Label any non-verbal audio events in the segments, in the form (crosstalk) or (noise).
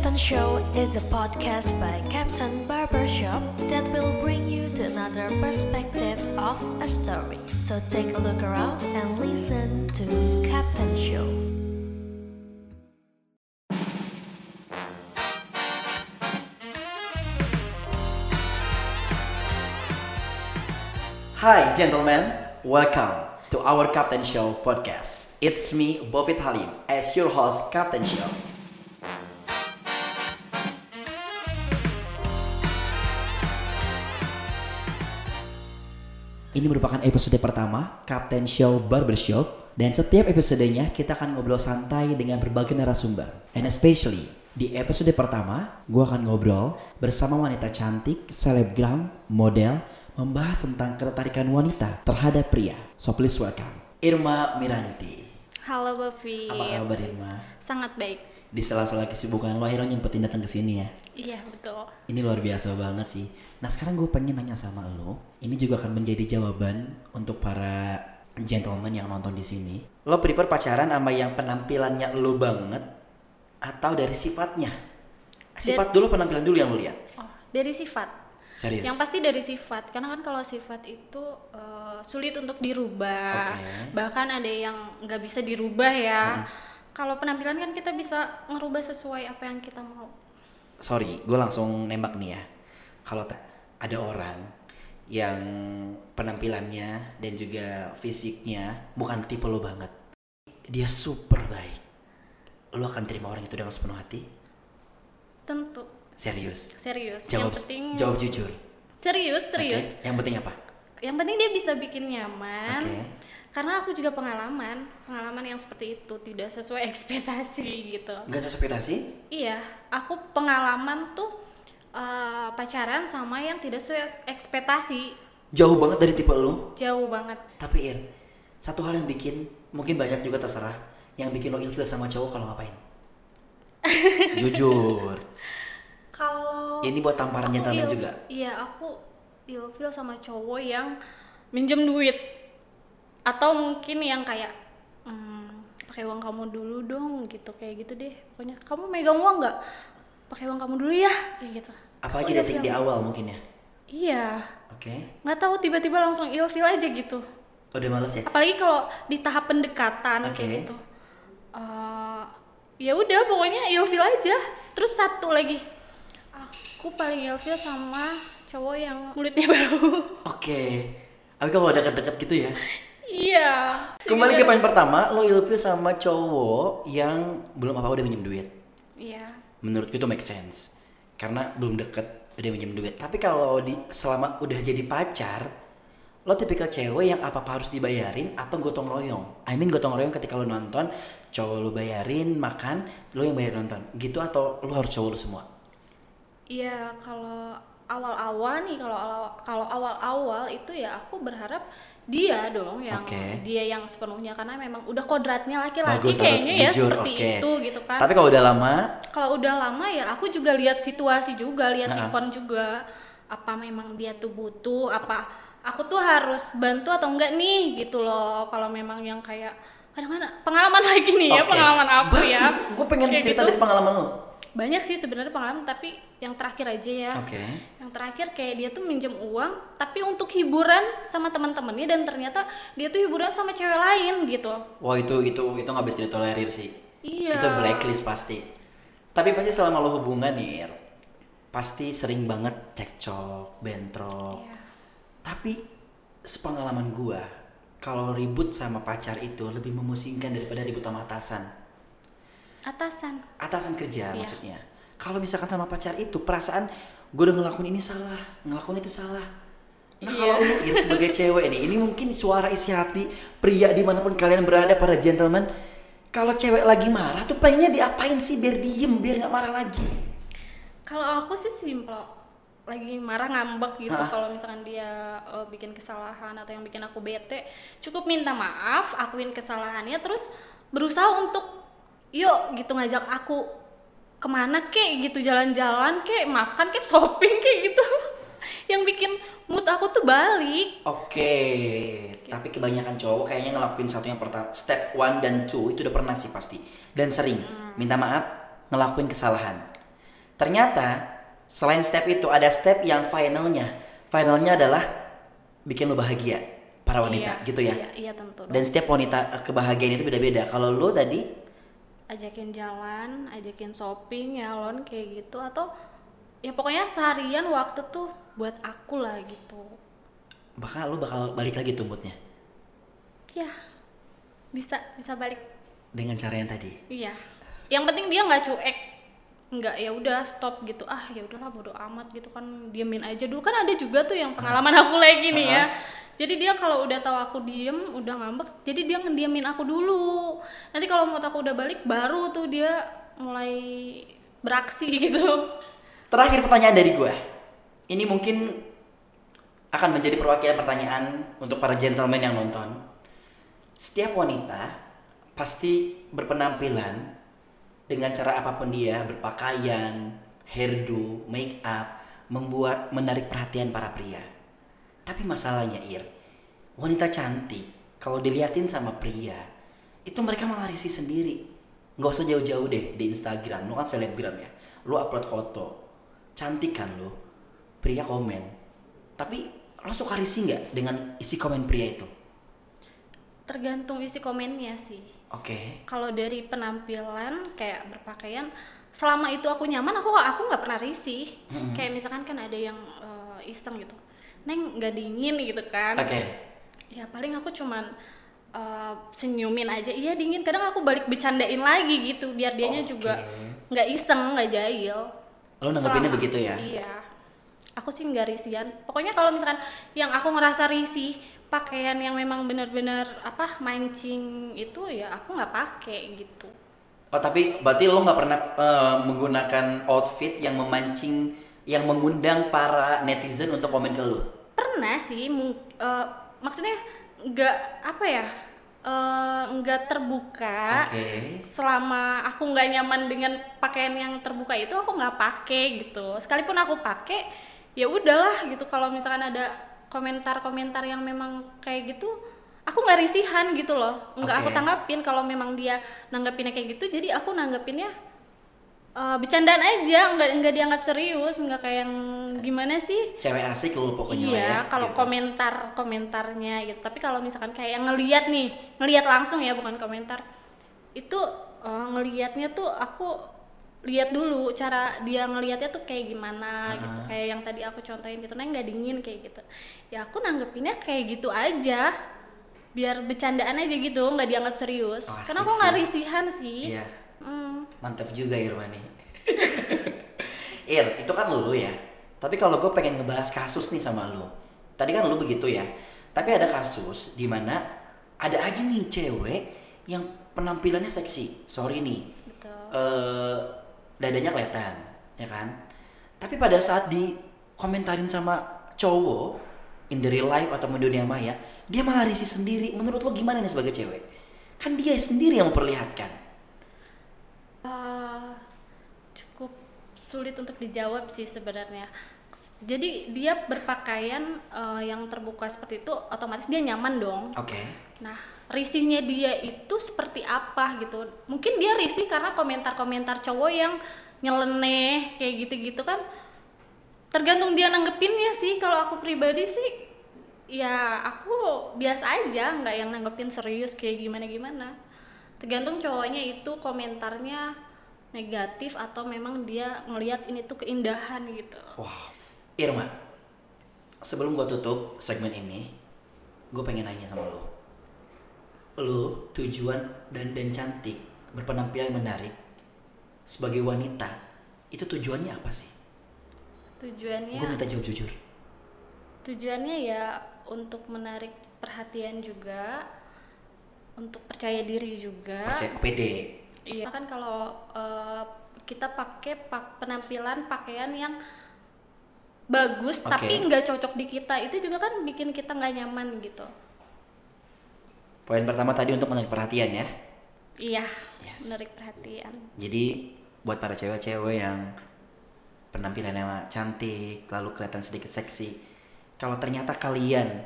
Captain Show is a podcast by Captain Barbershop that will bring you to another perspective of a story. So take a look around and listen to Captain Show. Hi, gentlemen. Welcome to our Captain Show podcast. It's me, Bovit Halim, as your host, Captain Show. Ini merupakan episode pertama Captain Show Barbershop dan setiap episodenya kita akan ngobrol santai dengan berbagai narasumber. And especially di episode pertama, gue akan ngobrol bersama wanita cantik, selebgram, model, membahas tentang ketertarikan wanita terhadap pria. So please welcome Irma Miranti. Halo Bovi. Apa kabar Irma? Sangat baik. Di sela-sela kesibukan lo akhirnya nyempetin datang ke sini ya. Iya betul. Ini luar biasa banget sih. Nah sekarang gue pengen nanya sama lo. Ini juga akan menjadi jawaban untuk para gentleman yang nonton di sini. Lo prefer pacaran sama yang penampilannya lo banget atau dari sifatnya? Sifat dulu penampilan dulu yang lo lihat. Oh, dari sifat. Serius. Yang pasti dari sifat. Karena kan kalau sifat itu eh, sulit untuk dirubah. Oke. Bahkan ada yang nggak bisa dirubah ya. Kalau penampilan kan kita bisa ngerubah sesuai apa yang kita mau. Sorry, gue langsung nembak nih ya. Kalau ada orang yang penampilannya dan juga fisiknya bukan tipe lo banget, dia super baik. Lo akan terima orang itu dengan sepenuh hati? Tentu. Serius. Serius. Jawab, yang penting jawab jujur. serius, serius. Oke, Yang penting apa? Yang penting dia bisa bikin nyaman. Oke. Karena aku juga pengalaman, pengalaman yang seperti itu tidak sesuai (laughs) ekspektasi gitu. Enggak sesuai ekspektasi? Iya, aku pengalaman tuh eh, pacaran sama yang tidak sesuai ekspektasi, Jauh banget dari tipe lo. jauh banget. Tapi Ir, satu hal yang bikin mungkin banyak juga terserah yang bikin lo ilfil sama cowok kalau ngapain? (laughs) Jujur. Kalau Ini buat tamparan gentleman juga. Iya, aku ilfil sama cowok yang minjem duit atau mungkin yang kayak hmm, pakai uang kamu dulu dong gitu kayak gitu deh. Pokoknya kamu megang uang nggak? Pakai uang kamu dulu ya, kayak gitu. Apalagi ilfil. di awal mungkin ya. Iya, Oke. nggak tahu tiba-tiba langsung ilfil aja gitu. Udah males ya? apalagi kalau di tahap pendekatan Oke. kayak gitu Eh, ya udah pokoknya ilfil aja terus satu lagi aku paling ilfil sama cowok yang mulutnya (laughs) bau Oke. Tapi kalau deket-deket gitu ya. (laughs) iya Kembali ke poin pertama, lo ilfil sama cowok yang belum apa udah minjem duit. iya Menurutku itu make sense. Karena belum deket udah minjem duit. Tapi kalau di selama udah jadi pacar, lo tipikal cewek yang apa-apa harus dibayarin atau gotong royong. I mean gotong royong ketika lo nonton, cowok lo bayarin makan, lo yang bayar nonton. Gitu atau lo harus cowok lo semua? iya kalau awal-awal nih kalau kalau awal-awal itu ya aku berharap dia dong yang Oke. dia yang sepenuhnya karena memang udah kodratnya laki-laki Bagus, kayaknya ya jujur, seperti oke. itu gitu kan Tapi kalau udah lama, kalau udah lama ya aku juga lihat situasi juga lihat Nah. sikon juga apa memang dia tuh butuh apa aku tuh harus bantu atau enggak nih gitu loh kalau memang yang kayak kadang-kadang pengalaman (laughs) lagi nih ya Oke. pengalaman aku ya Gue pengen Kayak cerita gitu. dari pengalaman lo. Banyak sih sebenarnya pengalaman tapi yang terakhir aja ya Oke. yang terakhir kayak dia tuh minjem uang tapi untuk hiburan sama teman-temannya dan ternyata dia tuh hiburan sama cewek lain gitu Wah itu itu itu nggak bisa ditolerir sih. iya Itu blacklist pasti. Tapi pasti selama lo hubungan nih, Ir, pasti sering banget cekcok, bentrok. Iya. Tapi sepengalaman gua, kalau ribut sama pacar itu lebih memusingkan daripada ribut sama atasan. Atasan Atasan kerja Iya. maksudnya. Kalau misalkan sama pacar itu perasaan gue udah ngelakuin ini salah, ngelakuin itu salah. Nah kalau Iya. lu Ir, sebagai (laughs) cewek nih, ini mungkin suara isi hati pria di mana pun kalian berada para gentleman. Kalau cewek lagi marah tuh pengennya diapain sih biar diem, biar nggak marah lagi. Kalau aku sih simple lagi marah ngambek gitu kalau misalkan dia eh, bikin kesalahan atau yang bikin aku bete cukup minta maaf akuin kesalahannya terus berusaha untuk yuk gitu ngajak aku ke mana kek gitu jalan-jalan kek makan kek shopping kek gitu (laughs) yang bikin mood aku tuh balik Oke, tapi kebanyakan cowok kayaknya ngelakuin satu yang pertama, step one dan two itu udah pernah sih pasti dan sering minta maaf ngelakuin kesalahan. Ternyata selain step itu ada step yang finalnya. Finalnya adalah bikin lo bahagia para wanita Iya, gitu ya. Iya, iya tentu. Dan setiap wanita eh, kebahagiaan itu beda-beda. Kalau lo tadi ajakin jalan, ajakin shopping, nyalon kayak gitu atau ya pokoknya seharian waktu tuh buat aku lah gitu. bakal lo bakal balik lagi tuh moodnya Ya, bisa bisa balik. dengan cara yang tadi. Iya. Yang penting dia nggak cuek. Nggak ya udah stop gitu. Ah, ya udahlah bodo amat gitu kan diemin aja dulu. Kan ada juga tuh yang pengalaman aku lagi nih ya. Jadi dia kalau udah tahu aku diem, udah ngambek, jadi dia ngediamin aku dulu. Nanti kalau mood aku udah balik, baru tuh dia mulai beraksi (laughs) gitu. Terakhir pertanyaan dari gue. Ini mungkin akan menjadi perwakilan pertanyaan untuk para gentleman yang nonton. Setiap wanita pasti berpenampilan dengan cara apa pun dia, berpakaian, hairdo, make up, membuat menarik perhatian para pria. Tapi masalahnya Ir, wanita cantik kalau diliatin sama pria, itu mereka malah risih sendiri. Nggak usah jauh-jauh deh di Instagram, lu kan selebgram ya. Lu upload foto, cantik kan lu. Pria komen. Tapi lo suka risih nggak dengan isi komen pria itu? Tergantung isi komennya sih. Oke. Kalau dari penampilan kayak berpakaian, selama itu aku nyaman, aku aku nggak pernah risih. Kayak misalkan kan ada yang eh, iseng gitu, neng nggak dingin gitu kan? Oke. Ya paling aku cuman eh, senyumin aja, iya dingin. Kadang aku balik bercandain lagi gitu, biar dianya Oke. juga nggak iseng, nggak jahil. Lo nanggepinnya begitu ya? Iya. Aku sih nggak risian. Pokoknya kalau misalkan yang aku ngerasa risih, pakaian yang memang benar-benar apa mancing itu ya aku nggak pakai gitu. Oh tapi berarti lo nggak pernah eh, menggunakan outfit yang memancing, yang mengundang para netizen untuk komen ke lo? Pernah sih, eh, maksudnya nggak apa ya, eh, nggak terbuka. Oke. Selama aku nggak nyaman dengan pakaian yang terbuka itu aku nggak pakai gitu. Sekalipun aku pakai, ya udahlah gitu. Kalau misalkan ada komentar-komentar yang memang kayak gitu, aku nggak risihan gitu loh. Nggak aku Oke. tanggapin kalau memang dia nanggepinnya kayak gitu. Jadi aku nanggepinnya eh, bercandaan aja, nggak nggak dianggap serius, nggak kayak yang gimana sih? Cewek asik lo pokoknya iya, ya. kalau gitu. komentar komentarnya gitu. Tapi kalau misalkan kayak yang ngeliat nih, ngeliat langsung ya bukan komentar. Itu eh, ngeliatnya tuh aku lihat dulu cara dia ngelihatnya tuh kayak gimana gitu. Kayak yang tadi aku contohin gitu, neng nggak dingin kayak gitu. Ya aku nanggepinnya kayak gitu aja. Biar bercandaan aja gitu, nggak dianggap serius. Oh, Karena aku nggak sih. risihan sih. Iya. Hmm. Mantap juga Irmani. Ir, itu kan lu ya. Tapi kalau gue pengen ngebahas kasus nih sama lu. Tadi kan lu begitu ya. Tapi ada kasus di mana ada aja nih cewek yang penampilannya seksi. Sorry nih. Betul. eh dadanya kelihatan, ya kan? Tapi pada saat di komentarin sama cowok in the real life atau di dunia maya, dia malah risih sendiri. Menurut lo gimana nih sebagai cewek? Kan dia sendiri yang memperlihatkan. Eh, cukup sulit untuk dijawab sih sebenarnya. Jadi dia berpakaian eh, yang terbuka seperti itu, otomatis dia nyaman dong. Oke. Nah, risihnya dia itu seperti apa gitu? Mungkin dia risih karena komentar-komentar cowok yang nyeleneh kayak gitu-gitu kan. Tergantung dia nanggepinnya sih. Kalau aku pribadi sih, ya aku biasa aja, nggak yang nanggepin serius kayak gimana-gimana. Tergantung cowoknya itu komentarnya negatif atau memang dia ngelihat ini tuh keindahan gitu. Wah, Irma. Sebelum gua tutup segmen ini, gue pengen nanya sama lo. Lo tujuan dan dan cantik, berpenampilan menarik sebagai wanita, itu tujuannya apa sih? Tujuannya Gue minta jawab jujur. tujuannya ya untuk menarik perhatian juga untuk percaya diri juga Percaya pede. Iya kan kalau eh, kita pakai pak- penampilan pakaian yang bagus Oke. tapi nggak cocok di kita itu juga kan bikin kita nggak nyaman gitu Poin pertama tadi untuk menarik perhatian ya. iya Yes. menarik perhatian Jadi buat para cewek-cewek yang penampilannya cantik, lalu kelihatan sedikit seksi, kalau ternyata kalian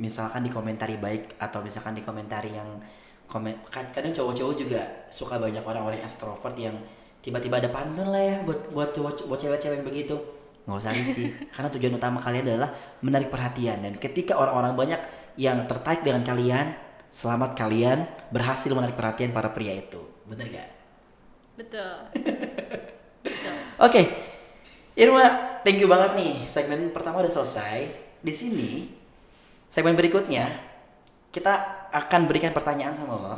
misalkan dikomentari baik atau misalkan dikomentari yang komen kan- kadang cowok-cowok juga suka banyak orang-orang extrovert yang tiba-tiba ada pantun lah ya buat buat cowok buat cewek-cewek yang begitu nggak usah risih (laughs) karena tujuan utama kalian adalah menarik perhatian dan ketika orang-orang banyak yang tertarik dengan kalian selamat kalian berhasil menarik perhatian para pria itu bener gak? betul (laughs) Oke, Irma, thank you banget nih. Segmen pertama udah selesai. Di sini, segmen berikutnya kita akan berikan pertanyaan sama lo,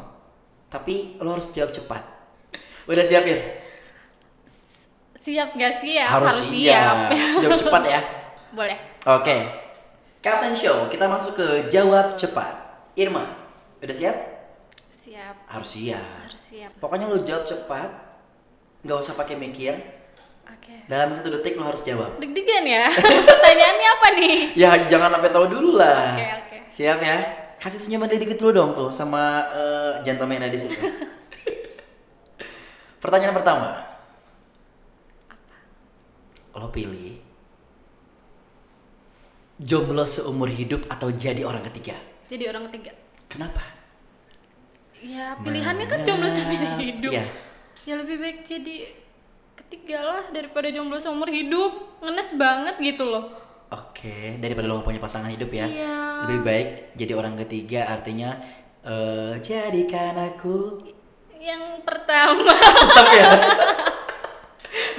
tapi lo harus jawab cepat. Udah siap ya? siap gak sih ya harus, siap. jawab cepat ya. boleh Oke, Captain Show, kita masuk ke jawab cepat. Irma, udah siap? siap Harus siap. harus siap Pokoknya lo jawab cepat, nggak usah pakai mikir. oke Dalam satu detik lo harus jawab. deg-degan ya (laughs) pertanyaannya apa nih Ya jangan sampai tahu dulu lah. Oke, oke. Siap ya. Kasih senyuman dikit dulu dong tuh sama eh, gentleman di situ. (laughs) Pertanyaan pertama. Lo pilih jomblo seumur hidup atau jadi orang ketiga? jadi orang ketiga Kenapa? ya pilihannya kan jomblo seumur hidup Iya. ya lebih baik jadi ketiga lah daripada jomblo seumur hidup ngenes banget gitu loh Oke, daripada lo punya pasangan hidup ya. Iya. Lebih baik jadi orang ketiga artinya eh jadikan aku yang pertama tetap ya. (laughs)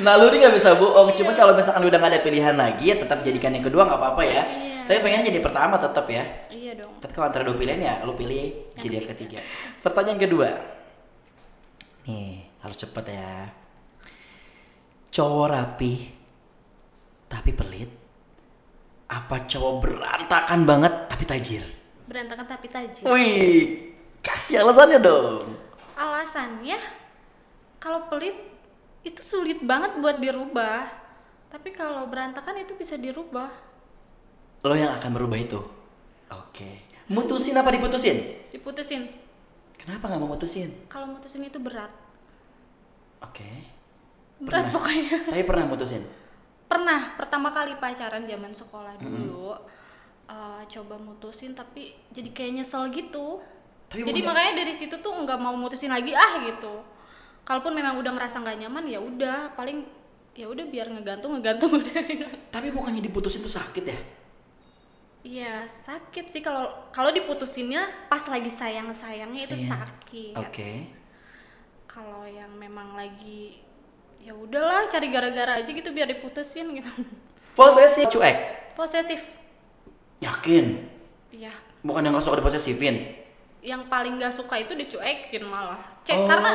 Nah lu ini gak bisa bohong, cuma kalau misalkan udah gak ada pilihan lagi ya tetap jadikan yang kedua nggak apa-apa ya. Iya. Tapi pengen jadi pertama tetap ya. iya dong Tapi kalau antara dua pilihan ya lu pilih jadi yang ketiga. Pertanyaan kedua. Nih harus cepet ya. Cowok rapi tapi pelit. Apa cowok berantakan banget tapi tajir? berantakan tapi tajir Wih, kasih alasannya dong. alasannya kalau pelit itu sulit banget buat dirubah tapi kalau berantakan itu bisa dirubah Lo yang akan merubah itu. Oke. Mutusin apa diputusin? diputusin Kenapa nggak mau mutusin? kalau mutusin itu berat Oke. berat Pernah. pokoknya Tapi pernah mutusin. Pernah pertama kali pacaran zaman sekolah dulu eh, coba mutusin tapi jadi kayak nyesel gitu Tapi jadi makanya dari situ tuh nggak mau mutusin lagi ah gitu kalaupun memang udah ngerasa nggak nyaman ya udah paling ya udah biar ngegantung ngegantung (laughs) udah Tapi bukannya diputusin tuh sakit ya? Iya sakit sih kalau kalau diputusinnya pas lagi sayang sayangnya itu Iya. sakit. Oke. Kalau yang memang lagi ya udahlah cari gara-gara aja gitu biar diputusin gitu. Posesif cuek. Posesif, Yakin? ya. Bukan yang gak suka diposesifin. Yang paling gak suka itu dicuekin malah. Cek Oh. karena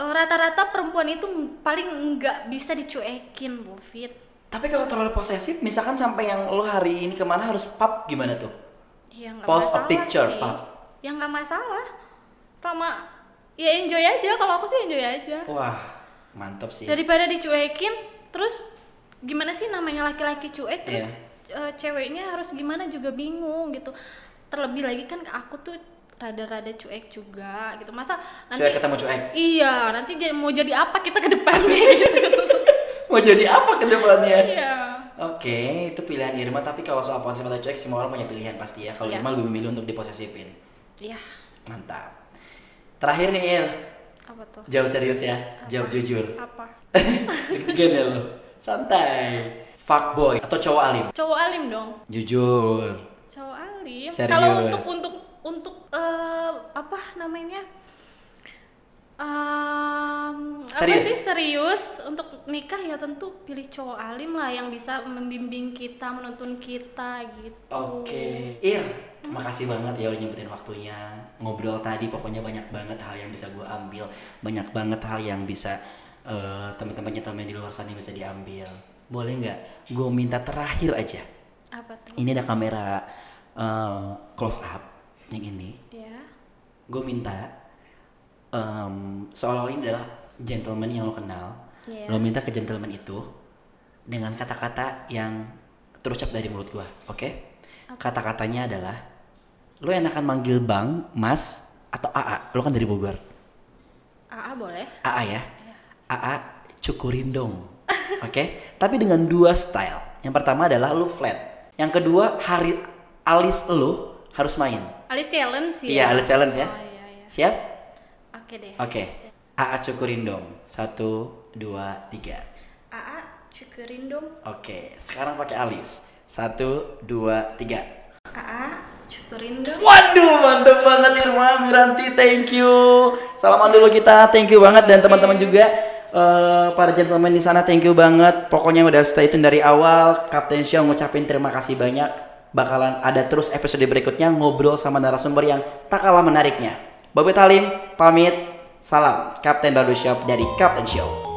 rata-rata perempuan itu paling nggak bisa dicuekin, Bu Fit. Tapi kalau terlalu posesif, misalkan sampai yang lo hari ini ke mana harus pap gimana tuh? Ya nggak Post a picture, sih. Pak. Ya nggak masalah. Sama ya enjoy aja kalau aku sih enjoy aja. Wah, mantap sih. daripada dicuekin terus gimana sih namanya laki-laki cuek terus Iya. eh, ceweknya harus gimana juga bingung gitu terlebih lagi kan aku tuh rada-rada cuek juga gitu masa nanti Cuek ketemu cuek. iya nanti jadi- mau jadi apa kita ke depannya (laughs) gitu Mau jadi apa ke depannya? iya Oke, itu pilihan Irma. Tapi kalau soal posesif atau cuek, semua orang punya pilihan pasti ya. Kalau Iya. Irma lebih memilih untuk diposesifin. iya Mantap. Terakhir nih Ir, apa tuh jawab serius ya, jawab jujur. apa (laughs) Gini ya lo, santai. Fuckboy atau cowok alim? cowok alim dong Jujur. cowok alim Serius. kalau untuk untuk untuk eh, apa namanya apa Serius? sih serius untuk nikah ya tentu pilih cowok alim lah yang bisa membimbing kita menuntun kita gitu Oke, Ir, makasih banget ya udah nyempetin waktunya ngobrol tadi. Pokoknya banyak banget hal yang bisa gue ambil, banyak banget hal yang bisa eh, teman-temannya teman di luar sana bisa diambil. Boleh nggak? Gue minta terakhir aja. apa tuh Ini ada kamera eh, close up yang ini. ya Gue minta em, seolah-olah ini adalah gentleman yang lo kenal. Iya. Lo minta ke gentleman itu dengan kata-kata yang terucap dari mulut gue, oke? Kata-katanya adalah lo enakan manggil bang, mas, atau AA. Lo kan dari Bogor. AA boleh AA ya. AA cukurin dong. (laughs) Oke? Tapi dengan dua style. Yang pertama adalah lo flat. Yang kedua hari alis lo harus main. alis challenge ya Iya, alis challenge ya. oh iya iya Siap? oke deh Oke. AA cukurin dong. Satu, dua, tiga. AA cukurin dong. Oke, sekarang pakai alis. Satu, dua, tiga. Dong. Waduh, mantep banget Irma Miranti, thank you. Salaman dulu kita, thank you banget dan teman-teman juga eh, para gentleman di sana, thank you banget. Pokoknya udah stay tune dari awal. Kapten Show ngucapin terima kasih banyak. Bakalan ada terus episode berikutnya ngobrol sama narasumber yang tak kalah menariknya. Bapak Talim, pamit. Salam Kapten Barbershop dari Kapten Show.